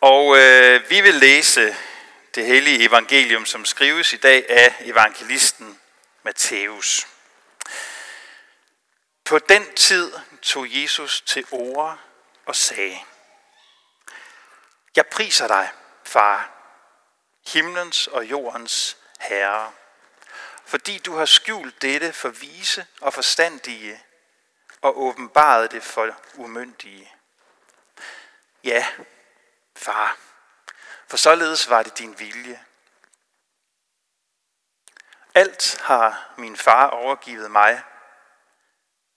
Og øh, vi vil læse det hellige evangelium, som skrives i dag af evangelisten Matthæus. På den tid tog Jesus til ord og sagde, Jeg priser dig, far, himlens og jordens herre, fordi du har skjult dette for vise og forstandige og åbenbaret det for umyndige. Ja, far, for således var det din vilje. Alt har min far overgivet mig,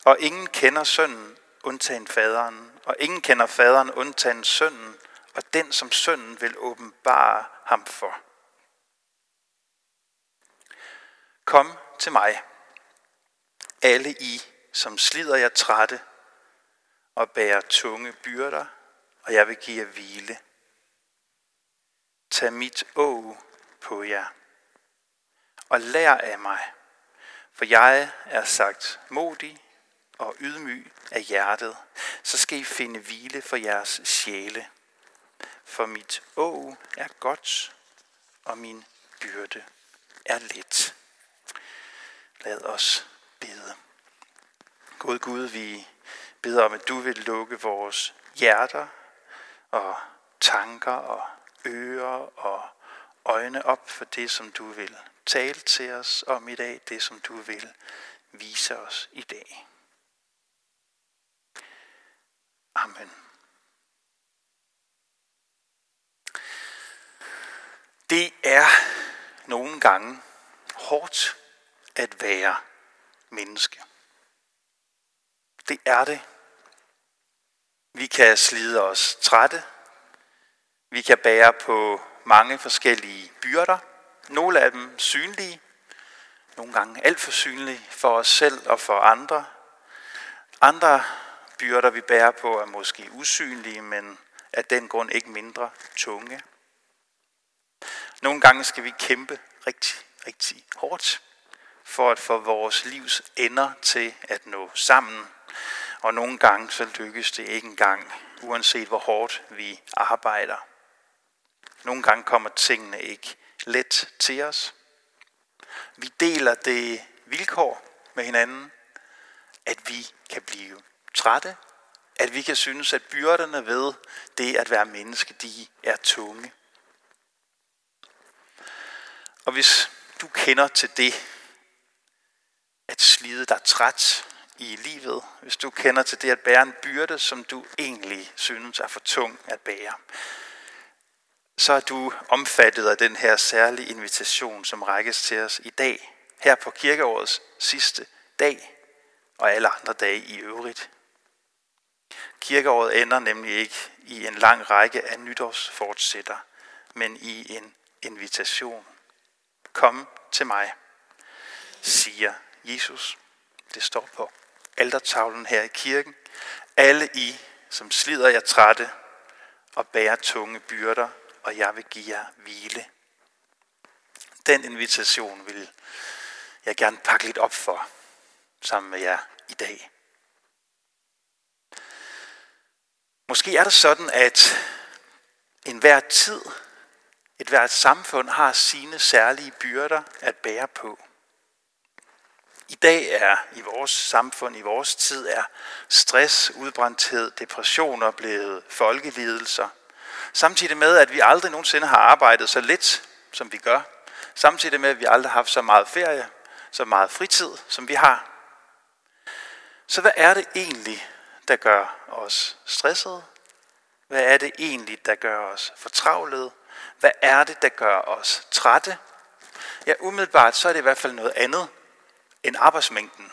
og ingen kender sønnen undtagen faderen, og ingen kender faderen undtagen sønnen, og den som sønnen vil åbenbare ham for. Kom til mig, alle I, som slider jer trætte og bærer tunge byrder, og jeg vil give jer hvile. Tag mit å på jer, og lær af mig, for jeg er sagt modig og ydmyg af hjertet, så skal I finde hvile for jeres sjæle. For mit å er godt, og min byrde er let. Lad os bede. God Gud, vi beder om, at du vil lukke vores hjerter og tanker og ører og øjne op for det, som du vil tale til os om i dag, det som du vil vise os i dag. Amen. Det er nogle gange hårdt at være menneske. Det er det. Vi kan slide os trætte. Vi kan bære på mange forskellige byrder. Nogle af dem synlige, nogle gange alt for synlige for os selv og for andre. Andre byrder, vi bærer på, er måske usynlige, men af den grund ikke mindre tunge. Nogle gange skal vi kæmpe rigtig, rigtig hårdt for at få vores livs ender til at nå sammen. Og nogle gange så lykkes det ikke engang, uanset hvor hårdt vi arbejder. Nogle gange kommer tingene ikke let til os. Vi deler det vilkår med hinanden, at vi kan blive trætte, at vi kan synes, at byrderne ved det at være menneske, de er tunge. Og hvis du kender til det, at slide dig træt i livet, hvis du kender til det at bære en byrde, som du egentlig synes er for tung at bære, så er du omfattet af den her særlige invitation, som rækkes til os i dag, her på kirkeårets sidste dag, og alle andre dage i øvrigt. Kirkeåret ender nemlig ikke i en lang række af nytårsfortsætter, men i en invitation. Kom til mig, siger Jesus. Det står på aldertavlen her i kirken. Alle I, som slider jer trætte og bærer tunge byrder, og jeg vil give jer hvile. Den invitation vil jeg gerne pakke lidt op for sammen med jer i dag. Måske er det sådan, at enhver tid, et hvert samfund har sine særlige byrder at bære på. I dag er i vores samfund, i vores tid, er stress, udbrændthed, depressioner blevet folkelidelser. Samtidig med, at vi aldrig nogensinde har arbejdet så lidt, som vi gør. Samtidig med, at vi aldrig har haft så meget ferie, så meget fritid, som vi har. Så hvad er det egentlig, der gør os stressede? Hvad er det egentlig, der gør os fortravlede? Hvad er det, der gør os trætte? Ja, umiddelbart så er det i hvert fald noget andet end arbejdsmængden.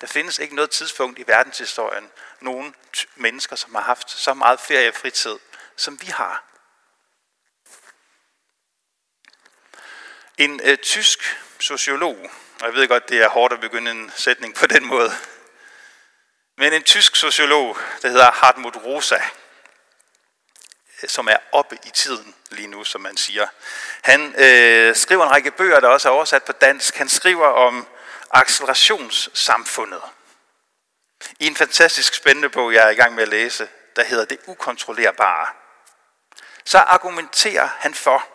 Der findes ikke noget tidspunkt i verdenshistorien, nogen mennesker, som har haft så meget feriefritid, som vi har. En øh, tysk sociolog, og jeg ved godt, det er hårdt at begynde en sætning på den måde, men en tysk sociolog, der hedder Hartmut Rosa, øh, som er oppe i tiden lige nu, som man siger. Han øh, skriver en række bøger, der også er oversat på dansk. Han skriver om accelerationssamfundet. I en fantastisk spændende bog, jeg er i gang med at læse, der hedder Det ukontrollerbare så argumenterer han for,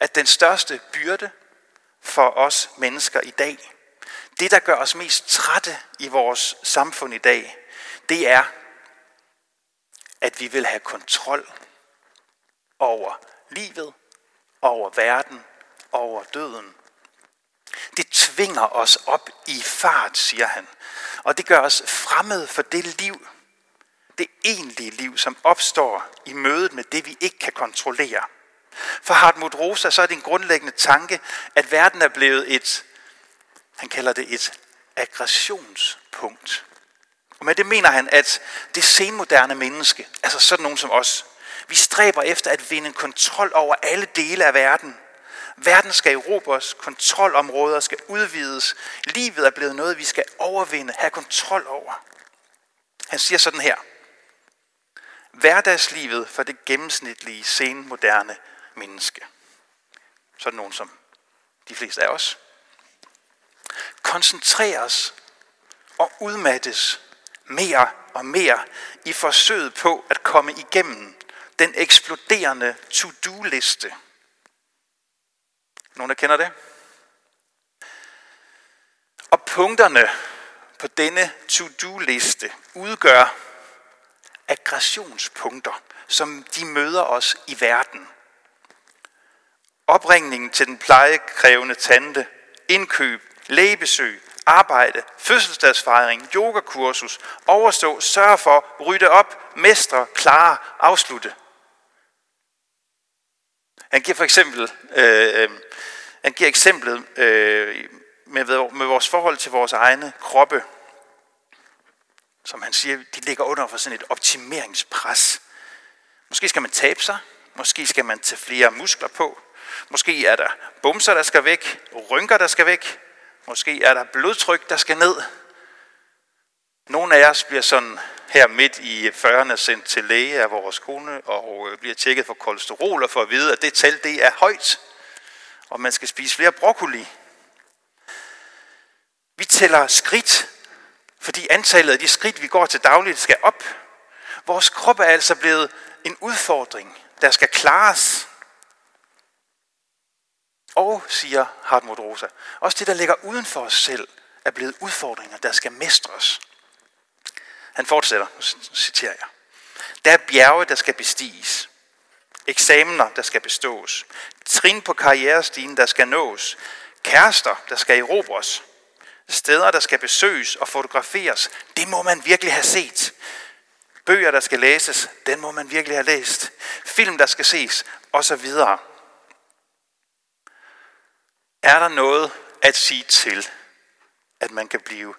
at den største byrde for os mennesker i dag, det der gør os mest trætte i vores samfund i dag, det er, at vi vil have kontrol over livet, over verden, over døden. Det tvinger os op i fart, siger han. Og det gør os fremmed for det liv, det egentlige liv, som opstår i mødet med det, vi ikke kan kontrollere. For Hartmut Rosa, så er det en grundlæggende tanke, at verden er blevet et, han kalder det et aggressionspunkt. Og med det mener han, at det senmoderne menneske, altså sådan nogen som os, vi stræber efter at vinde kontrol over alle dele af verden. Verden skal erobres, kontrolområder skal udvides, livet er blevet noget, vi skal overvinde, have kontrol over. Han siger sådan her. Hverdagslivet for det gennemsnitlige senmoderne menneske. Sådan nogen som de fleste af os. Koncentreres og udmattes mere og mere i forsøget på at komme igennem den eksploderende to-do-liste. Nogen, der kender det? Og punkterne på denne to-do-liste udgør aggressionspunkter, som de møder os i verden. Opringningen til den plejekrævende tante, indkøb, lægebesøg, arbejde, fødselsdagsfejring, yogakursus, overstå, sørge for, rydde op, mestre, klare, afslutte. Han giver for eksempel, øh, øh han giver eksemplet øh, med, med vores forhold til vores egne kroppe, som han siger, de ligger under for sådan et optimeringspres. Måske skal man tabe sig, måske skal man tage flere muskler på, måske er der bumser, der skal væk, rynker, der skal væk, måske er der blodtryk, der skal ned. Nogle af os bliver sådan her midt i 40'erne sendt til læge af vores kone og øh, bliver tjekket for kolesterol og for at vide, at det tal det er højt, og man skal spise flere broccoli. Vi tæller skridt, fordi antallet af de skridt, vi går til dagligt, skal op. Vores krop er altså blevet en udfordring, der skal klares. Og, siger Hartmut Rosa, også det, der ligger uden for os selv, er blevet udfordringer, der skal mestres. Han fortsætter, citerer jeg. Der er bjerge, der skal bestiges. Eksamener, der skal bestås. Trin på karrierestigen, der skal nås. Kærester, der skal erobres. Steder, der skal besøges og fotograferes. Det må man virkelig have set. Bøger, der skal læses. Den må man virkelig have læst. Film, der skal ses. Og så videre. Er der noget at sige til, at man kan blive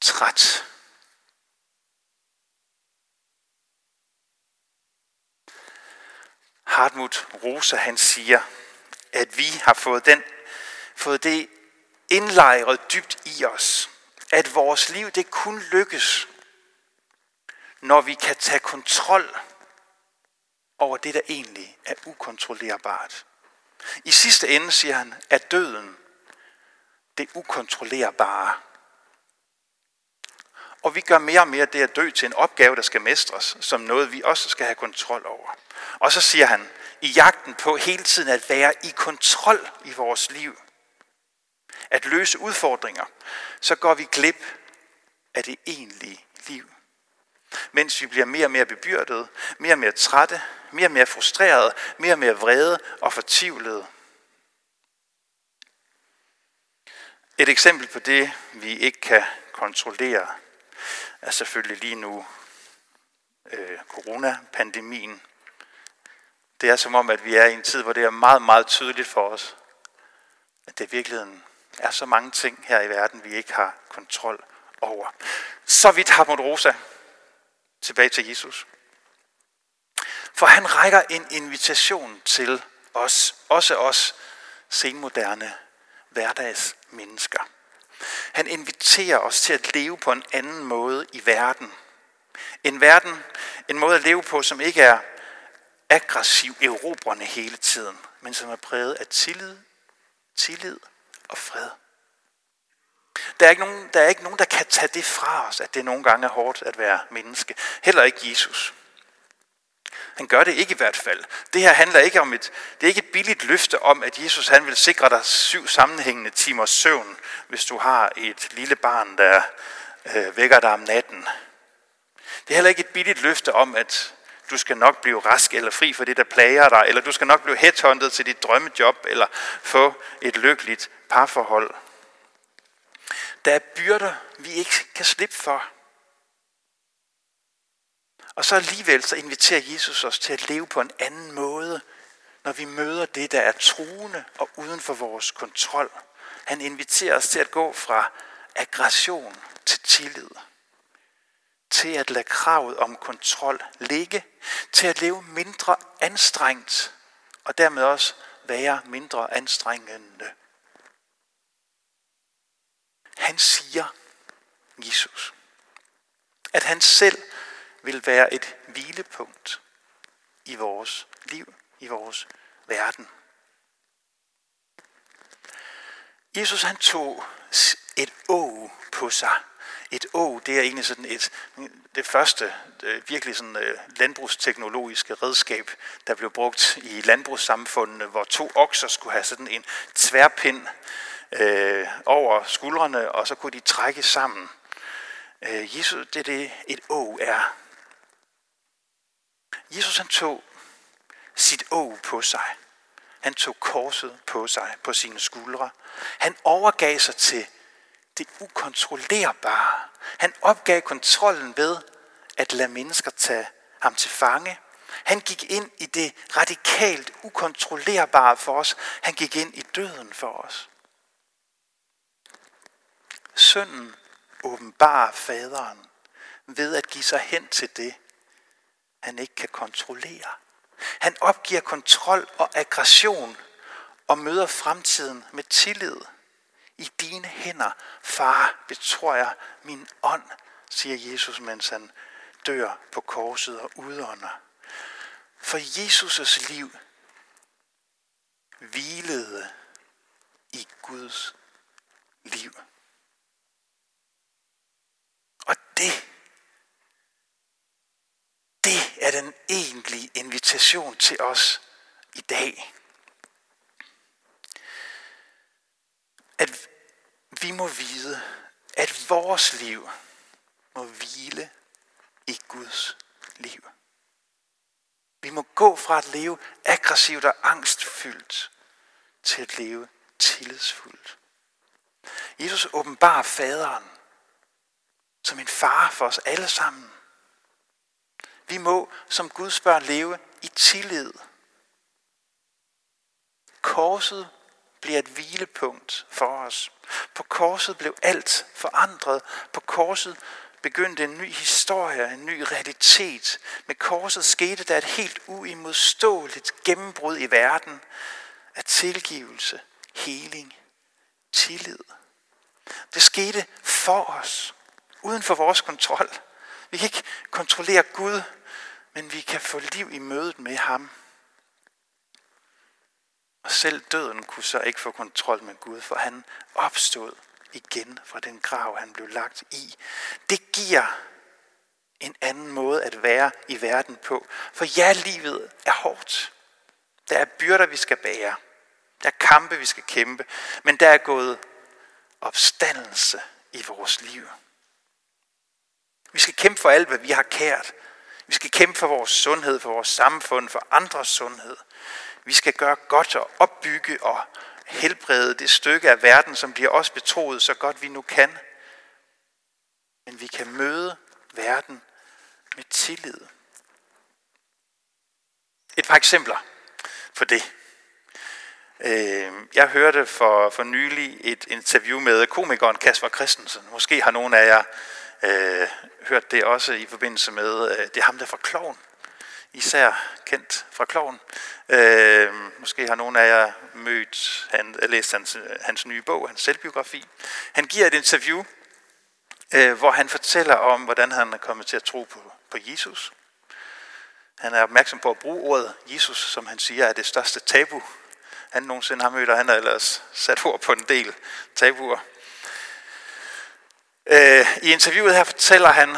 træt Hartmut Rosa han siger, at vi har fået, den, fået det indlejret dybt i os, at vores liv det kun lykkes, når vi kan tage kontrol over det, der egentlig er ukontrollerbart. I sidste ende, siger han, er døden det ukontrollerbare. Og vi gør mere og mere det at dø til en opgave, der skal mestres, som noget, vi også skal have kontrol over. Og så siger han, i jagten på hele tiden at være i kontrol i vores liv, at løse udfordringer, så går vi glip af det egentlige liv. Mens vi bliver mere og mere bebyrdet, mere og mere trætte, mere og mere frustrerede, mere og mere vrede og fortvivlede. Et eksempel på det, vi ikke kan kontrollere, er selvfølgelig lige nu øh, coronapandemien. Det er som om, at vi er i en tid, hvor det er meget, meget tydeligt for os, at det i virkeligheden er så mange ting her i verden, vi ikke har kontrol over. Så vidt har Rosa tilbage til Jesus. For han rækker en invitation til os, også os senmoderne hverdagsmennesker. Han inviterer os til at leve på en anden måde i verden. En verden, en måde at leve på, som ikke er aggressiv, erobrende hele tiden, men som er præget af tillid, tillid og fred. Der er, ikke nogen, der er ikke nogen, der kan tage det fra os, at det nogle gange er hårdt at være menneske. Heller ikke Jesus. Han gør det ikke i hvert fald. Det her handler ikke om et, det er ikke et billigt løfte om, at Jesus han vil sikre dig syv sammenhængende timers søvn, hvis du har et lille barn, der øh, vækker dig om natten. Det er heller ikke et billigt løfte om, at du skal nok blive rask eller fri for det, der plager dig, eller du skal nok blive headhunted til dit drømmejob, eller få et lykkeligt parforhold. Der er byrder, vi ikke kan slippe for. Og så alligevel så inviterer Jesus os til at leve på en anden måde, når vi møder det, der er truende og uden for vores kontrol. Han inviterer os til at gå fra aggression til tillid. Til at lade kravet om kontrol ligge. Til at leve mindre anstrengt. Og dermed også være mindre anstrengende. Han siger, Jesus, at han selv vil være et hvilepunkt i vores liv, i vores verden. Jesus han tog et å på sig. Et å, det er egentlig sådan et, det første øh, virkelig sådan øh, landbrugsteknologiske redskab, der blev brugt i landbrugssamfundene, hvor to okser skulle have sådan en tværpind øh, over skuldrene, og så kunne de trække sammen. Øh, Jesus, det er det, et å er. Jesus han tog sit å på sig. Han tog korset på sig, på sine skuldre. Han overgav sig til det ukontrollerbare. Han opgav kontrollen ved at lade mennesker tage ham til fange. Han gik ind i det radikalt ukontrollerbare for os. Han gik ind i døden for os. Sønnen åbenbarer faderen ved at give sig hen til det, han ikke kan kontrollere. Han opgiver kontrol og aggression og møder fremtiden med tillid. I dine hænder, far, betror jeg min ånd, siger Jesus, mens han dør på korset og udånder. For Jesus' liv hvilede i Guds liv. Og det det er den egentlige invitation til os i dag. At vi må vide, at vores liv må hvile i Guds liv. Vi må gå fra at leve aggressivt og angstfyldt til at leve tillidsfuldt. Jesus åbenbarer faderen som en far for os alle sammen. Vi må som Guds børn leve i tillid. Korset bliver et hvilepunkt for os. På korset blev alt forandret. På korset begyndte en ny historie, en ny realitet. Med korset skete der et helt uimodståeligt gennembrud i verden af tilgivelse, heling, tillid. Det skete for os, uden for vores kontrol. Vi kan ikke kontrollere Gud, men vi kan få liv i mødet med ham. Og selv døden kunne så ikke få kontrol med Gud, for han opstod igen fra den grav, han blev lagt i. Det giver en anden måde at være i verden på. For ja, livet er hårdt. Der er byrder, vi skal bære. Der er kampe, vi skal kæmpe. Men der er gået opstandelse i vores liv. Vi skal kæmpe for alt, hvad vi har kært. Vi skal kæmpe for vores sundhed, for vores samfund, for andres sundhed. Vi skal gøre godt og opbygge og helbrede det stykke af verden, som bliver os betroet så godt vi nu kan. Men vi kan møde verden med tillid. Et par eksempler på det. Øh, jeg hørte for, for nylig et interview med komikeren Kasper Christensen. Måske har nogen af jer øh, hørt det også i forbindelse med, øh, det er ham der fra Kloven, især kendt fra Kloven. Øh, måske har nogen af jer mødt, han, øh, læst hans, øh, hans nye bog, hans selvbiografi. Han giver et interview, øh, hvor han fortæller om, hvordan han er kommet til at tro på, på Jesus. Han er opmærksom på at bruge ordet Jesus, som han siger er det største tabu, han nogensinde har mødt, og han har ellers sat ord på en del tabuer. Øh, I interviewet her fortæller han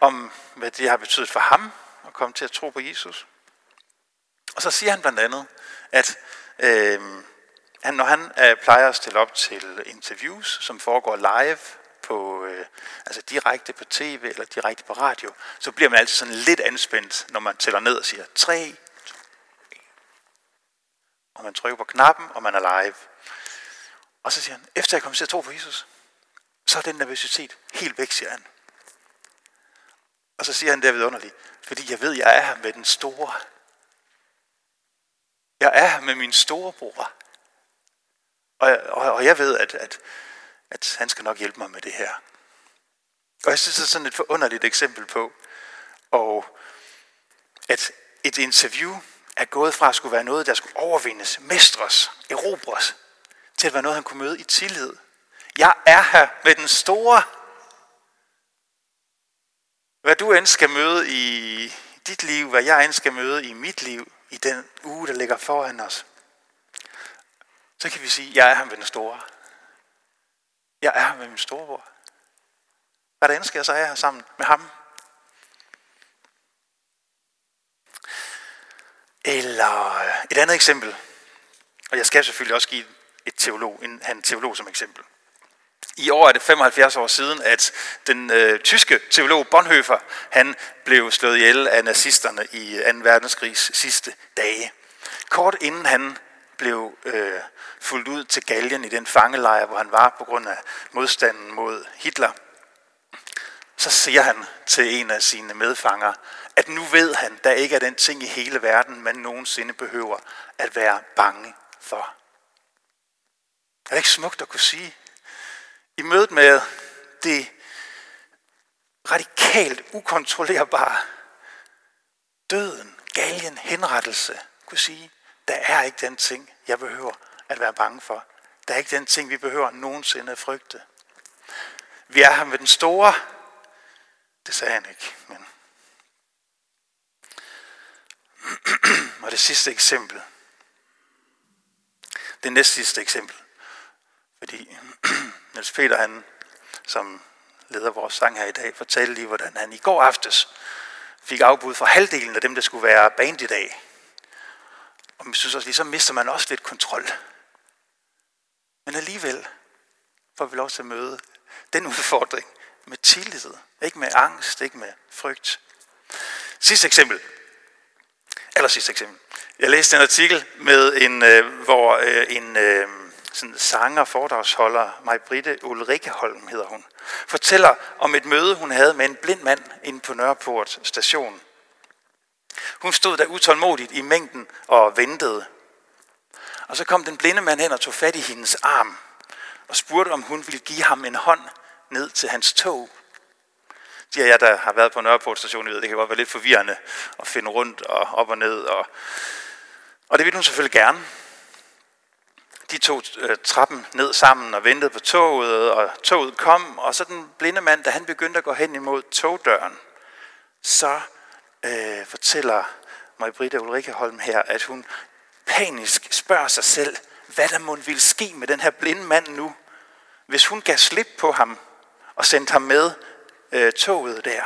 om, hvad det har betydet for ham at komme til at tro på Jesus. Og så siger han blandt andet, at øh, han, når han øh, plejer at stille op til interviews, som foregår live, på, øh, altså direkte på tv eller direkte på radio, så bliver man altid sådan lidt anspændt, når man tæller ned og siger 3, 2, 1. Og man trykker på knappen, og man er live. Og så siger han, efter jeg kom til at tro på Jesus, så er den nervøsitet helt væk, siger han. Og så siger han det underligt, fordi jeg ved, jeg er her med den store. Jeg er her med min storebror. Og, og, og jeg ved, at, at, at han skal nok hjælpe mig med det her. Og jeg synes, det er sådan et forunderligt eksempel på, og at et interview er gået fra at skulle være noget, der skulle overvindes, mestres, erobres, til at være noget, han kunne møde i tillid. Jeg er her med den store. Hvad du end skal møde i dit liv, hvad jeg end skal møde i mit liv, i den uge, der ligger foran os, så kan vi sige, jeg er her med den store. Jeg er her med min storebror. Hvad der end sker, så er jeg her sammen med ham. Eller et andet eksempel. Og jeg skal selvfølgelig også give et teolog, en, han teolog som eksempel. I år er det 75 år siden, at den øh, tyske teolog Bonhoeffer, han blev slået ihjel af nazisterne i 2. verdenskrigs sidste dage. Kort inden han blev øh, fuldt ud til galgen i den fangelejr, hvor han var på grund af modstanden mod Hitler, så siger han til en af sine medfanger, at nu ved han, der ikke er den ting i hele verden, man nogensinde behøver at være bange for. Er det ikke smukt at kunne sige? I mødet med det radikalt ukontrollerbare, døden, galgen, henrettelse, kunne sige, der er ikke den ting, jeg behøver at være bange for. Der er ikke den ting, vi behøver nogensinde at frygte. Vi er her med den store. Det sagde han ikke, men... Og det sidste eksempel. Det næst sidste eksempel. Fordi Niels Peter, han, som leder vores sang her i dag, fortalte lige, hvordan han i går aftes fik afbud for halvdelen af dem, der skulle være band i dag. Og man synes også, lige så mister man også lidt kontrol. Men alligevel får vi lov til at møde den udfordring med tillid. Ikke med angst, ikke med frygt. Sidste eksempel. Eller sidste eksempel. Jeg læste en artikel med en, øh, hvor øh, en øh, sådan sanger, foredragsholder, mig Britte Ulrikkeholm hedder hun, fortæller om et møde, hun havde med en blind mand inde på Nørreport station. Hun stod der utålmodigt i mængden og ventede. Og så kom den blinde mand hen og tog fat i hendes arm og spurgte, om hun ville give ham en hånd ned til hans tog. De af jer, der har været på Nørreport station, ved, det kan godt være lidt forvirrende at finde rundt og op og ned. Og, og det ville hun selvfølgelig gerne. De tog øh, trappen ned sammen og ventede på toget, og toget kom, og så den blinde mand, da han begyndte at gå hen imod togdøren, så øh, fortæller Marie-Britta Ulrike Holm her, at hun panisk spørger sig selv, hvad der måtte ville ske med den her blinde mand nu, hvis hun gav slip på ham og sendte ham med øh, toget der.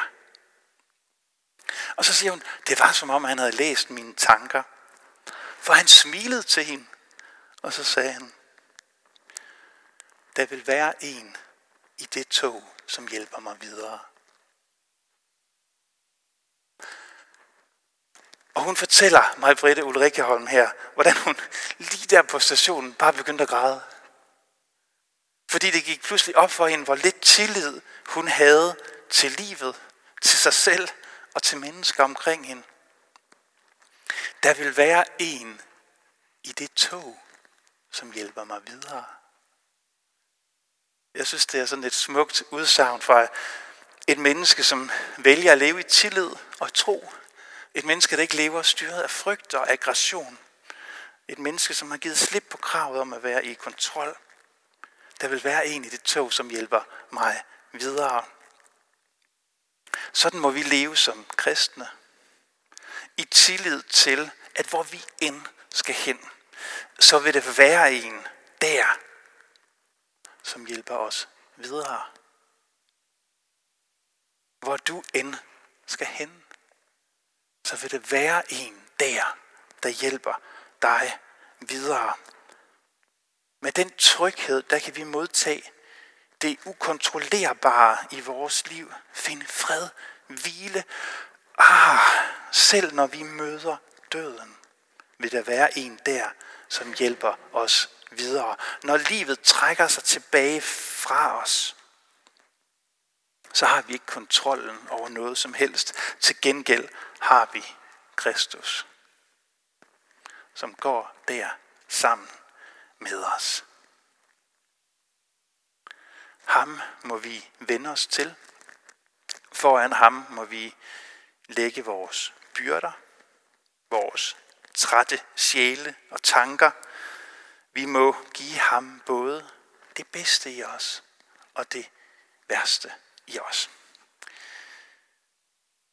Og så siger hun, det var som om han havde læst mine tanker. For han smilede til hende, og så sagde han, der vil være en i det tog, som hjælper mig videre. Og hun fortæller mig, Britte Ulrikkeholm her, hvordan hun lige der på stationen bare begyndte at græde. Fordi det gik pludselig op for hende, hvor lidt tillid hun havde til livet, til sig selv og til mennesker omkring hende. Der vil være en i det tog, som hjælper mig videre. Jeg synes, det er sådan et smukt udsagn fra et menneske, som vælger at leve i tillid og tro et menneske, der ikke lever styret af frygt og aggression. Et menneske, som har givet slip på kravet om at være i kontrol. Der vil være en i det tog, som hjælper mig videre. Sådan må vi leve som kristne. I tillid til, at hvor vi end skal hen, så vil det være en der, som hjælper os videre. Hvor du end skal hen, så vil det være en der, der hjælper dig videre. Med den tryghed, der kan vi modtage det ukontrollerbare i vores liv. Finde fred, hvile. Ah, selv når vi møder døden, vil der være en der, som hjælper os videre. Når livet trækker sig tilbage fra os, så har vi ikke kontrollen over noget som helst. Til gengæld har vi Kristus, som går der sammen med os. Ham må vi vende os til. Foran ham må vi lægge vores byrder, vores trætte sjæle og tanker. Vi må give ham både det bedste i os og det værste i os.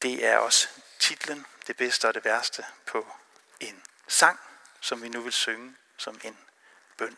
Det er også titlen, det bedste og det værste på en sang, som vi nu vil synge som en bøn.